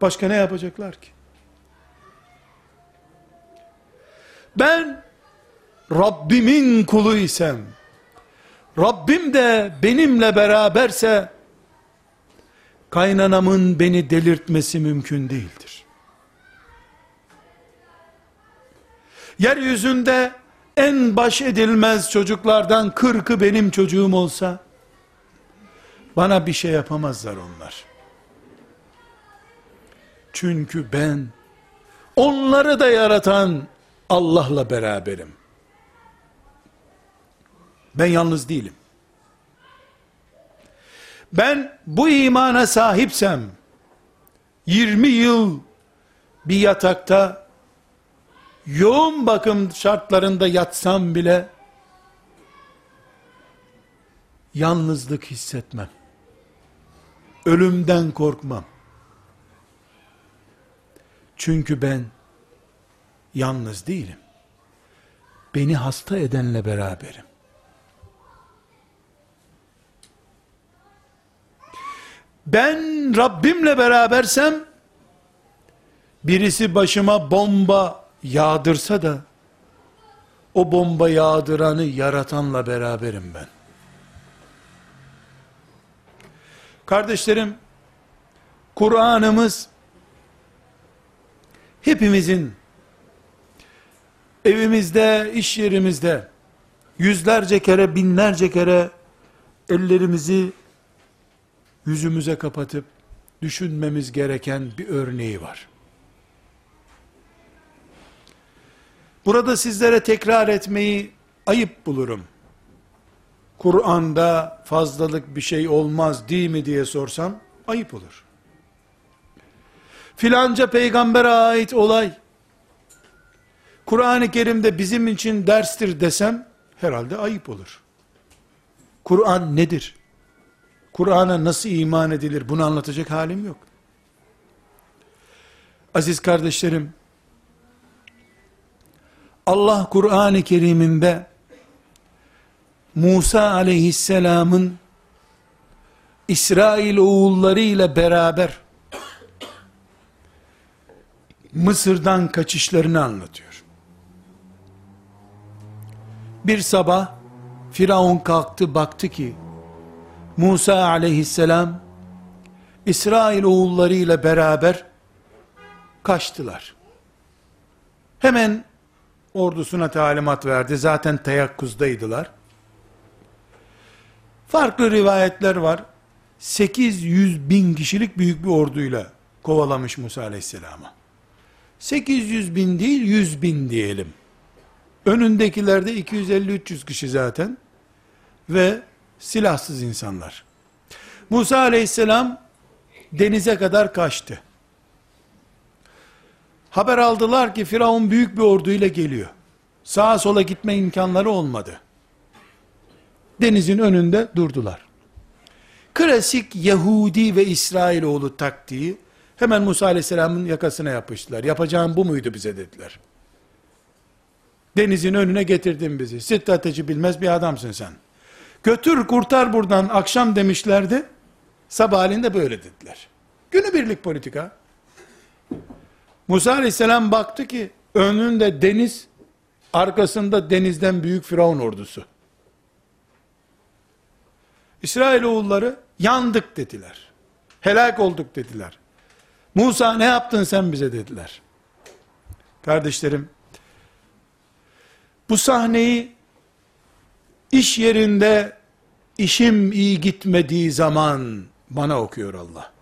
Başka ne yapacaklar ki? Ben Rabbimin kulu isem, Rabbim de benimle beraberse, kaynanamın beni delirtmesi mümkün değildir. Yeryüzünde en baş edilmez çocuklardan kırkı benim çocuğum olsa, bana bir şey yapamazlar onlar. Çünkü ben, onları da yaratan Allah'la beraberim. Ben yalnız değilim. Ben bu imana sahipsem, 20 yıl bir yatakta yoğun bakım şartlarında yatsam bile yalnızlık hissetmem. Ölümden korkmam. Çünkü ben yalnız değilim. Beni hasta edenle beraberim. Ben Rabbimle berabersem birisi başıma bomba yağdırsa da o bomba yağdıranı yaratanla beraberim ben. Kardeşlerim, Kur'an'ımız hepimizin evimizde, iş yerimizde yüzlerce kere, binlerce kere ellerimizi yüzümüze kapatıp düşünmemiz gereken bir örneği var. Burada sizlere tekrar etmeyi ayıp bulurum. Kur'an'da fazlalık bir şey olmaz değil mi diye sorsam ayıp olur. Filanca peygambere ait olay Kur'an-ı Kerim'de bizim için derstir desem herhalde ayıp olur. Kur'an nedir? Kur'an'a nasıl iman edilir bunu anlatacak halim yok. Aziz kardeşlerim, Allah Kur'an-ı Kerim'inde Musa aleyhisselamın İsrail oğulları ile beraber Mısır'dan kaçışlarını anlatıyor. Bir sabah Firavun kalktı baktı ki Musa aleyhisselam İsrail oğulları ile beraber kaçtılar. Hemen ordusuna talimat verdi. Zaten teyakkuzdaydılar. Farklı rivayetler var. 800 bin kişilik büyük bir orduyla kovalamış Musa aleyhisselama. 800 bin değil 100 bin diyelim. Önündekilerde 250-300 kişi zaten ve silahsız insanlar. Musa aleyhisselam denize kadar kaçtı. Haber aldılar ki Firavun büyük bir orduyla geliyor. Sağa sola gitme imkanları olmadı. Denizin önünde durdular. Klasik Yahudi ve İsrailoğlu taktiği hemen Musa Aleyhisselam'ın yakasına yapıştılar. Yapacağım bu muydu bize dediler. Denizin önüne getirdin bizi. Strateji bilmez bir adamsın sen. Götür kurtar buradan akşam demişlerdi. Sabahleyin de böyle dediler. Günübirlik politika. Musa aleyhisselam baktı ki önünde deniz, arkasında denizden büyük Firavun ordusu. İsrailoğulları yandık dediler. Helak olduk dediler. Musa ne yaptın sen bize dediler. Kardeşlerim, bu sahneyi iş yerinde işim iyi gitmediği zaman bana okuyor Allah.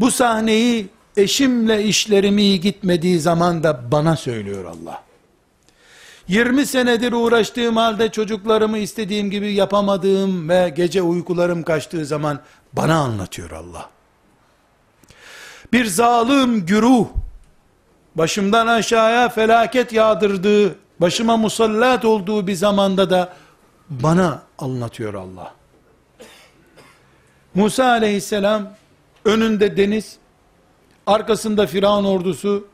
Bu sahneyi eşimle işlerim iyi gitmediği zaman da bana söylüyor Allah. 20 senedir uğraştığım halde çocuklarımı istediğim gibi yapamadığım ve gece uykularım kaçtığı zaman bana anlatıyor Allah. Bir zalim güruh başımdan aşağıya felaket yağdırdığı, başıma musallat olduğu bir zamanda da bana anlatıyor Allah. Musa aleyhisselam önünde deniz, arkasında Firavun ordusu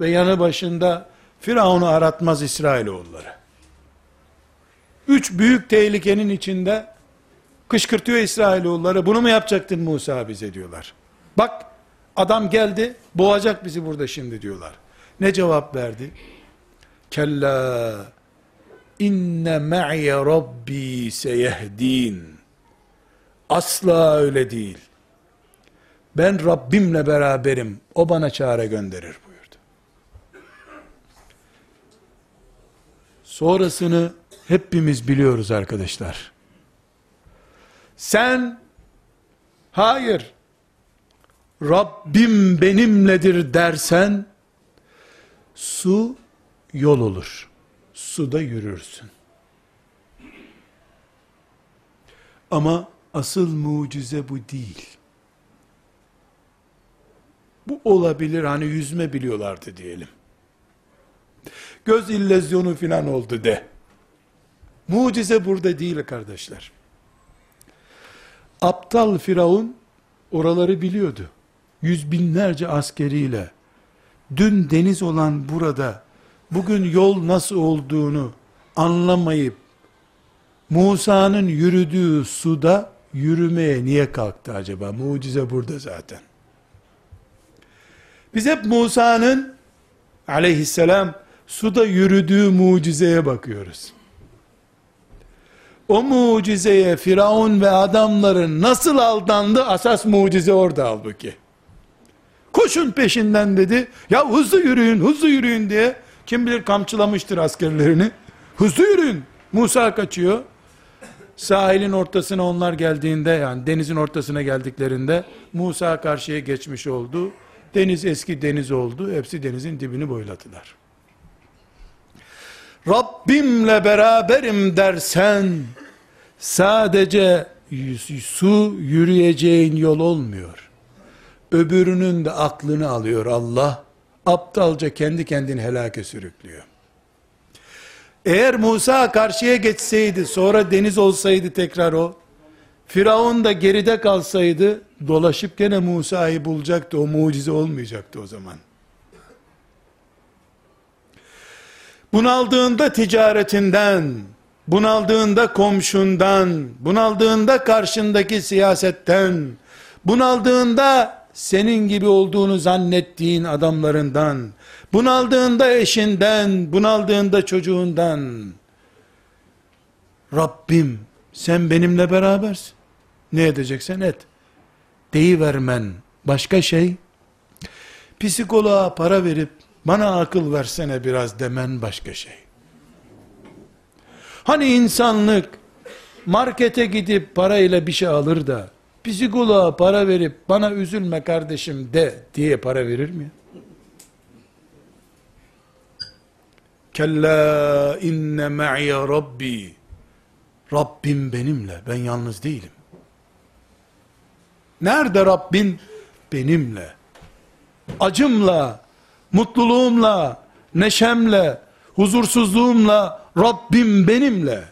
ve yanı başında Firavun'u aratmaz İsrailoğulları. Üç büyük tehlikenin içinde kışkırtıyor İsrailoğulları. Bunu mu yapacaktın Musa bize diyorlar. Bak adam geldi boğacak bizi burada şimdi diyorlar. Ne cevap verdi? Kella inne me'ye rabbi seyehdin. Asla öyle değil. Ben Rabbimle beraberim. O bana çare gönderir buyurdu. Sonrasını hepimiz biliyoruz arkadaşlar. Sen hayır Rabbim benimledir dersen su yol olur. Suda yürürsün. Ama asıl mucize bu değil. Bu olabilir hani yüzme biliyorlardı diyelim. Göz illezyonu filan oldu de. Mucize burada değil kardeşler. Aptal Firavun oraları biliyordu. Yüz binlerce askeriyle dün deniz olan burada bugün yol nasıl olduğunu anlamayıp Musa'nın yürüdüğü suda yürümeye niye kalktı acaba? Mucize burada zaten. Biz hep Musa'nın aleyhisselam suda yürüdüğü mucizeye bakıyoruz. O mucizeye Firavun ve adamları nasıl aldandı asas mucize orada halbuki. Koşun peşinden dedi. Ya hızlı yürüyün, hızlı yürüyün diye kim bilir kamçılamıştır askerlerini. Hızlı yürüyün. Musa kaçıyor. Sahilin ortasına onlar geldiğinde yani denizin ortasına geldiklerinde Musa karşıya geçmiş oldu Deniz eski deniz oldu. Hepsi denizin dibini boyladılar. Rabbimle beraberim dersen sadece su yürüyeceğin yol olmuyor. Öbürünün de aklını alıyor Allah. Aptalca kendi kendini helake sürüklüyor. Eğer Musa karşıya geçseydi, sonra deniz olsaydı tekrar o, Firavun da geride kalsaydı, dolaşıp gene Musa'yı bulacaktı, o mucize olmayacaktı o zaman. Bunaldığında ticaretinden, bunaldığında komşundan, bunaldığında karşındaki siyasetten, bunaldığında senin gibi olduğunu zannettiğin adamlarından, bunaldığında eşinden, bunaldığında çocuğundan, Rabbim sen benimle berabersin. Ne edeceksen et. Deyivermen başka şey, psikoloğa para verip bana akıl versene biraz demen başka şey. Hani insanlık markete gidip parayla bir şey alır da psikoloğa para verip bana üzülme kardeşim de diye para verir mi? Kella inne ma'iye rabbi Rabbim benimle ben yalnız değilim. Nerede Rabbin? Benimle. Acımla, mutluluğumla, neşemle, huzursuzluğumla Rabbim benimle.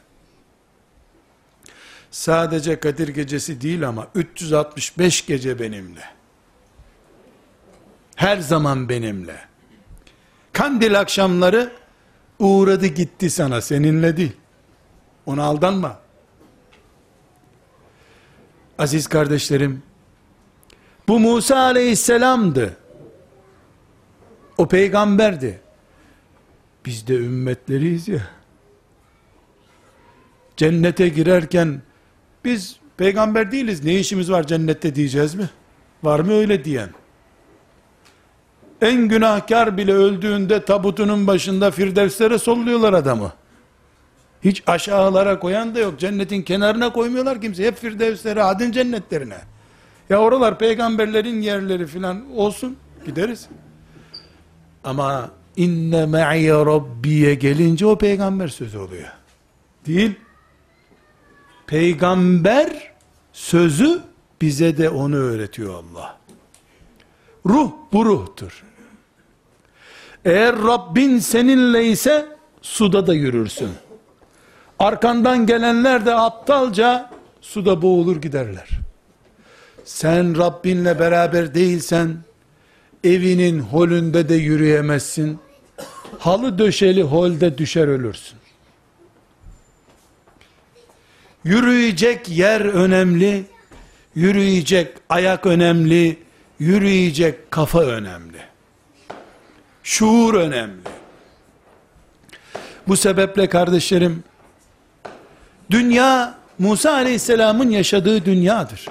Sadece Kadir gecesi değil ama 365 gece benimle. Her zaman benimle. Kandil akşamları uğradı gitti sana seninle değil. Ona aldanma. Aziz kardeşlerim, bu Musa aleyhisselamdı. O peygamberdi. Biz de ümmetleriyiz ya. Cennete girerken biz peygamber değiliz. Ne işimiz var cennette diyeceğiz mi? Var mı öyle diyen? En günahkar bile öldüğünde tabutunun başında firdevslere solluyorlar adamı. Hiç aşağılara koyan da yok. Cennetin kenarına koymuyorlar kimse. Hep firdevslere, adın cennetlerine. Ya oralar peygamberlerin yerleri filan olsun. Gideriz. Ama inne me'ye rabbiye gelince o peygamber sözü oluyor. Değil. Peygamber sözü bize de onu öğretiyor Allah. Ruh bu ruhtur. Eğer Rabbin seninle ise suda da yürürsün. Arkandan gelenler de aptalca suda boğulur giderler. Sen Rabbinle beraber değilsen evinin holünde de yürüyemezsin. Halı döşeli holde düşer ölürsün. Yürüyecek yer önemli, yürüyecek ayak önemli, yürüyecek kafa önemli. Şuur önemli. Bu sebeple kardeşlerim, dünya Musa aleyhisselamın yaşadığı dünyadır.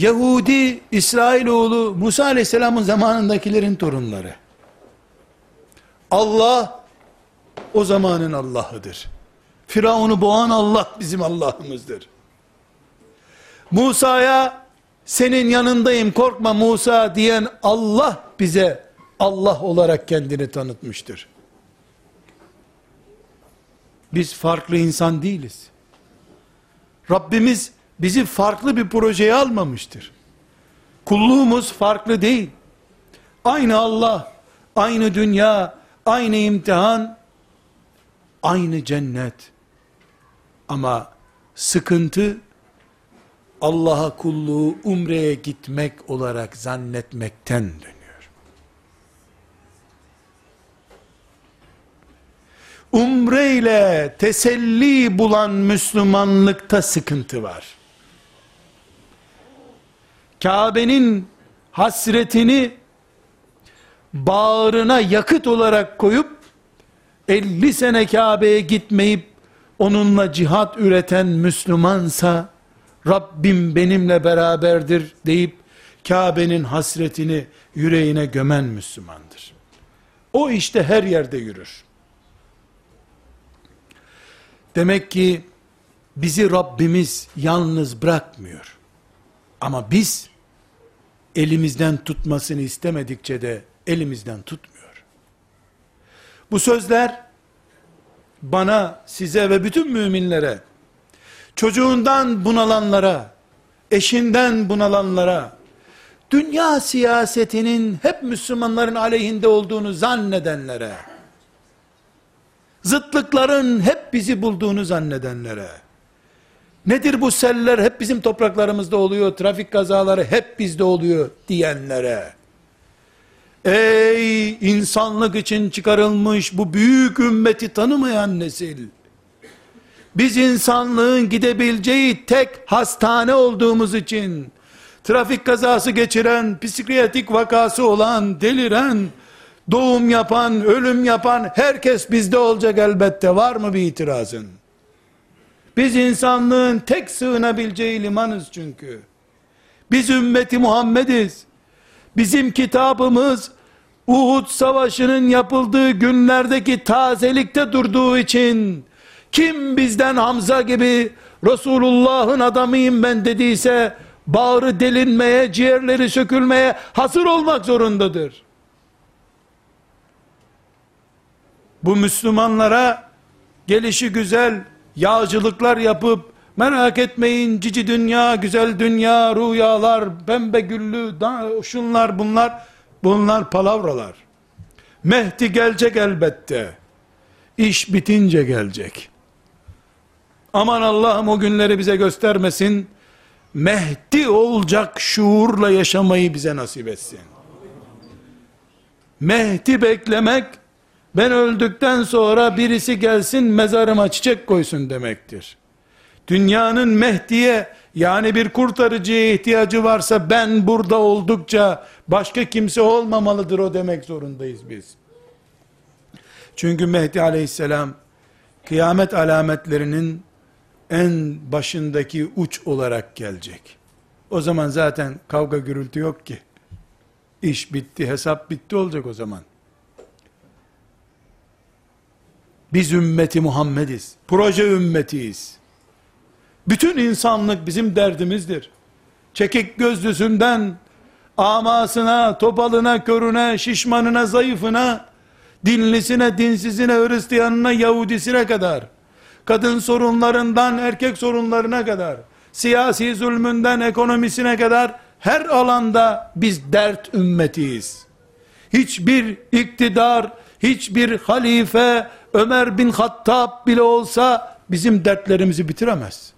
Yahudi, İsrailoğlu, Musa aleyhisselamın zamanındakilerin torunları. Allah, o zamanın Allah'ıdır. Firavun'u boğan Allah bizim Allah'ımızdır. Musa'ya senin yanındayım korkma Musa diyen Allah bize Allah olarak kendini tanıtmıştır. Biz farklı insan değiliz. Rabbimiz bizi farklı bir projeye almamıştır. Kulluğumuz farklı değil. Aynı Allah, aynı dünya, aynı imtihan, aynı cennet. Ama sıkıntı Allah'a kulluğu umreye gitmek olarak zannetmekten dönüyor. Umre ile teselli bulan Müslümanlıkta sıkıntı var. Kabe'nin hasretini bağrına yakıt olarak koyup 50 sene Kabe'ye gitmeyip onunla cihat üreten Müslümansa Rabbim benimle beraberdir deyip Kabe'nin hasretini yüreğine gömen Müslümandır. O işte her yerde yürür. Demek ki bizi Rabbimiz yalnız bırakmıyor. Ama biz elimizden tutmasını istemedikçe de elimizden tutmuyor. Bu sözler bana, size ve bütün müminlere, çocuğundan bunalanlara, eşinden bunalanlara, dünya siyasetinin hep Müslümanların aleyhinde olduğunu zannedenlere, zıtlıkların hep bizi bulduğunu zannedenlere, nedir bu seller hep bizim topraklarımızda oluyor, trafik kazaları hep bizde oluyor diyenlere, ey insanlık için çıkarılmış bu büyük ümmeti tanımayan nesil, biz insanlığın gidebileceği tek hastane olduğumuz için, trafik kazası geçiren, psikiyatrik vakası olan, deliren, doğum yapan, ölüm yapan herkes bizde olacak elbette. Var mı bir itirazın? Biz insanlığın tek sığınabileceği limanız çünkü. Biz ümmeti Muhammediz. Bizim kitabımız Uhud savaşının yapıldığı günlerdeki tazelikte durduğu için kim bizden Hamza gibi Resulullah'ın adamıyım ben dediyse bağrı delinmeye, ciğerleri sökülmeye hazır olmak zorundadır. Bu Müslümanlara gelişi güzel yağcılıklar yapıp merak etmeyin cici dünya, güzel dünya, rüyalar, pembe güllü, şunlar bunlar, bunlar palavralar. Mehdi gelecek elbette. İş bitince gelecek. Aman Allah'ım o günleri bize göstermesin. Mehdi olacak şuurla yaşamayı bize nasip etsin. Mehdi beklemek, ben öldükten sonra birisi gelsin mezarıma çiçek koysun demektir. Dünyanın Mehdi'ye yani bir kurtarıcıya ihtiyacı varsa ben burada oldukça başka kimse olmamalıdır o demek zorundayız biz. Çünkü Mehdi aleyhisselam kıyamet alametlerinin en başındaki uç olarak gelecek. O zaman zaten kavga gürültü yok ki. İş bitti, hesap bitti olacak o zaman. Biz ümmeti Muhammediz. Proje ümmetiyiz. Bütün insanlık bizim derdimizdir. Çekik gözlüsünden, amasına, topalına, körüne, şişmanına, zayıfına, dinlisine, dinsizine, Hristiyanına, Yahudisine kadar, kadın sorunlarından erkek sorunlarına kadar, siyasi zulmünden ekonomisine kadar, her alanda biz dert ümmetiyiz. Hiçbir iktidar, hiçbir halife, Ömer bin Hattab bile olsa, bizim dertlerimizi bitiremez.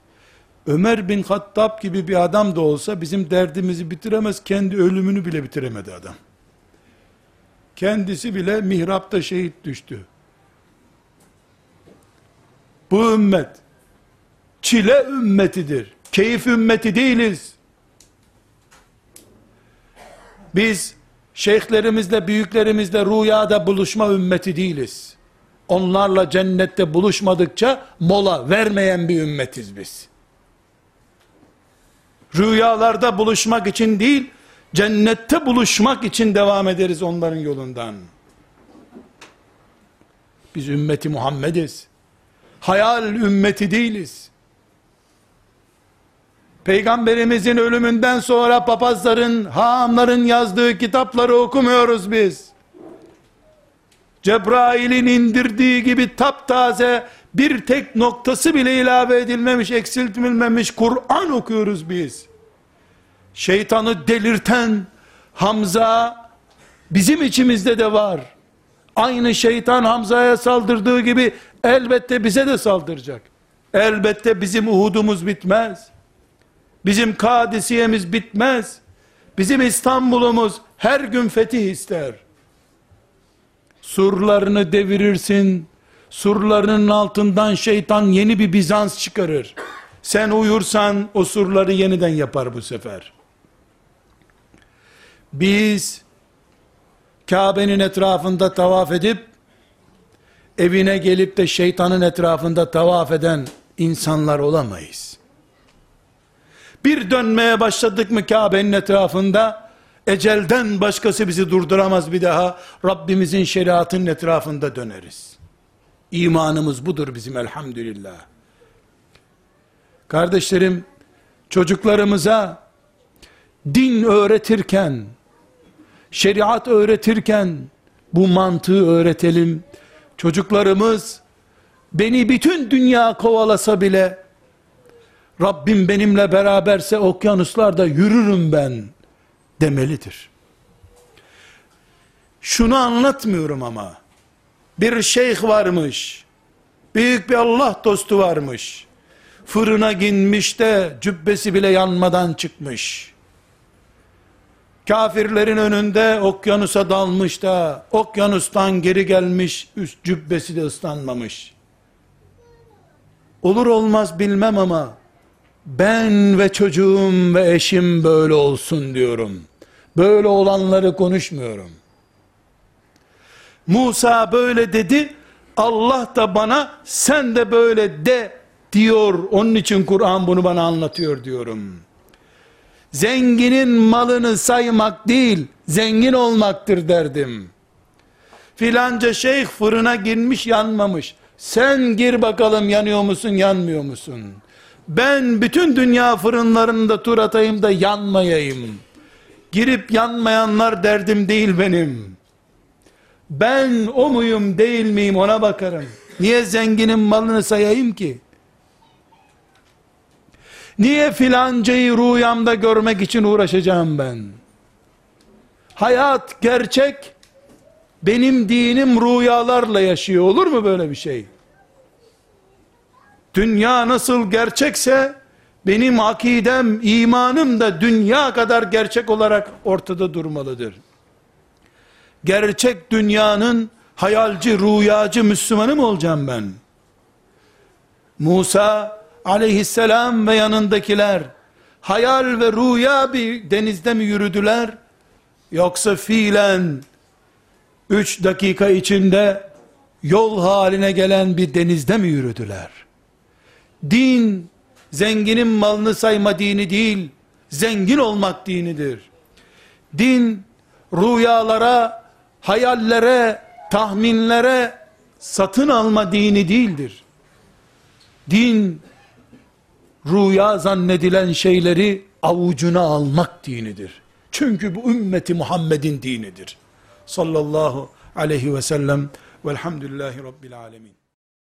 Ömer bin Hattab gibi bir adam da olsa, bizim derdimizi bitiremez, kendi ölümünü bile bitiremedi adam. Kendisi bile mihrapta şehit düştü. Bu ümmet çile ümmetidir. Keyif ümmeti değiliz. Biz şeyhlerimizle, büyüklerimizle rüyada buluşma ümmeti değiliz. Onlarla cennette buluşmadıkça mola vermeyen bir ümmetiz biz. Rüyalarda buluşmak için değil, cennette buluşmak için devam ederiz onların yolundan. Biz ümmeti Muhammediz. Hayal ümmeti değiliz. Peygamberimizin ölümünden sonra papazların, haamların yazdığı kitapları okumuyoruz biz. Cebrail'in indirdiği gibi taptaze bir tek noktası bile ilave edilmemiş, eksiltilmemiş Kur'an okuyoruz biz. Şeytanı delirten Hamza bizim içimizde de var. Aynı şeytan Hamza'ya saldırdığı gibi elbette bize de saldıracak. Elbette bizim Uhud'umuz bitmez. Bizim Kadisiye'miz bitmez. Bizim İstanbul'umuz her gün fetih ister. Surlarını devirirsin. Surlarının altından şeytan yeni bir Bizans çıkarır. Sen uyursan o surları yeniden yapar bu sefer. Biz Kabe'nin etrafında tavaf edip evine gelip de şeytanın etrafında tavaf eden insanlar olamayız. Bir dönmeye başladık mı Kabe'nin etrafında, ecelden başkası bizi durduramaz bir daha, Rabbimizin şeriatının etrafında döneriz. İmanımız budur bizim elhamdülillah. Kardeşlerim, çocuklarımıza, din öğretirken, şeriat öğretirken bu mantığı öğretelim. Çocuklarımız beni bütün dünya kovalasa bile Rabbim benimle beraberse okyanuslarda yürürüm ben demelidir. Şunu anlatmıyorum ama bir şeyh varmış. Büyük bir Allah dostu varmış. Fırına girmiş de cübbesi bile yanmadan çıkmış. Kafirlerin önünde okyanusa dalmış da okyanustan geri gelmiş üst cübbesi de ıslanmamış. Olur olmaz bilmem ama ben ve çocuğum ve eşim böyle olsun diyorum. Böyle olanları konuşmuyorum. Musa böyle dedi, Allah da bana sen de böyle de diyor. Onun için Kur'an bunu bana anlatıyor diyorum. Zenginin malını saymak değil, zengin olmaktır derdim. Filanca şeyh fırına girmiş yanmamış. Sen gir bakalım yanıyor musun yanmıyor musun? Ben bütün dünya fırınlarında tur atayım da yanmayayım. Girip yanmayanlar derdim değil benim. Ben o muyum değil miyim ona bakarım. Niye zenginin malını sayayım ki? Niye filancayı rüyamda görmek için uğraşacağım ben? Hayat gerçek, benim dinim rüyalarla yaşıyor. Olur mu böyle bir şey? Dünya nasıl gerçekse, benim akidem, imanım da dünya kadar gerçek olarak ortada durmalıdır. Gerçek dünyanın hayalci, rüyacı Müslümanı mı olacağım ben? Musa aleyhisselam ve yanındakiler hayal ve rüya bir denizde mi yürüdüler? Yoksa fiilen 3 dakika içinde yol haline gelen bir denizde mi yürüdüler? Din zenginin malını sayma dini değil, zengin olmak dinidir. Din rüyalara, hayallere, tahminlere satın alma dini değildir. Din rüya zannedilen şeyleri avucuna almak dinidir. Çünkü bu ümmeti Muhammed'in dinidir. Sallallahu aleyhi ve sellem velhamdülillahi rabbil alemin.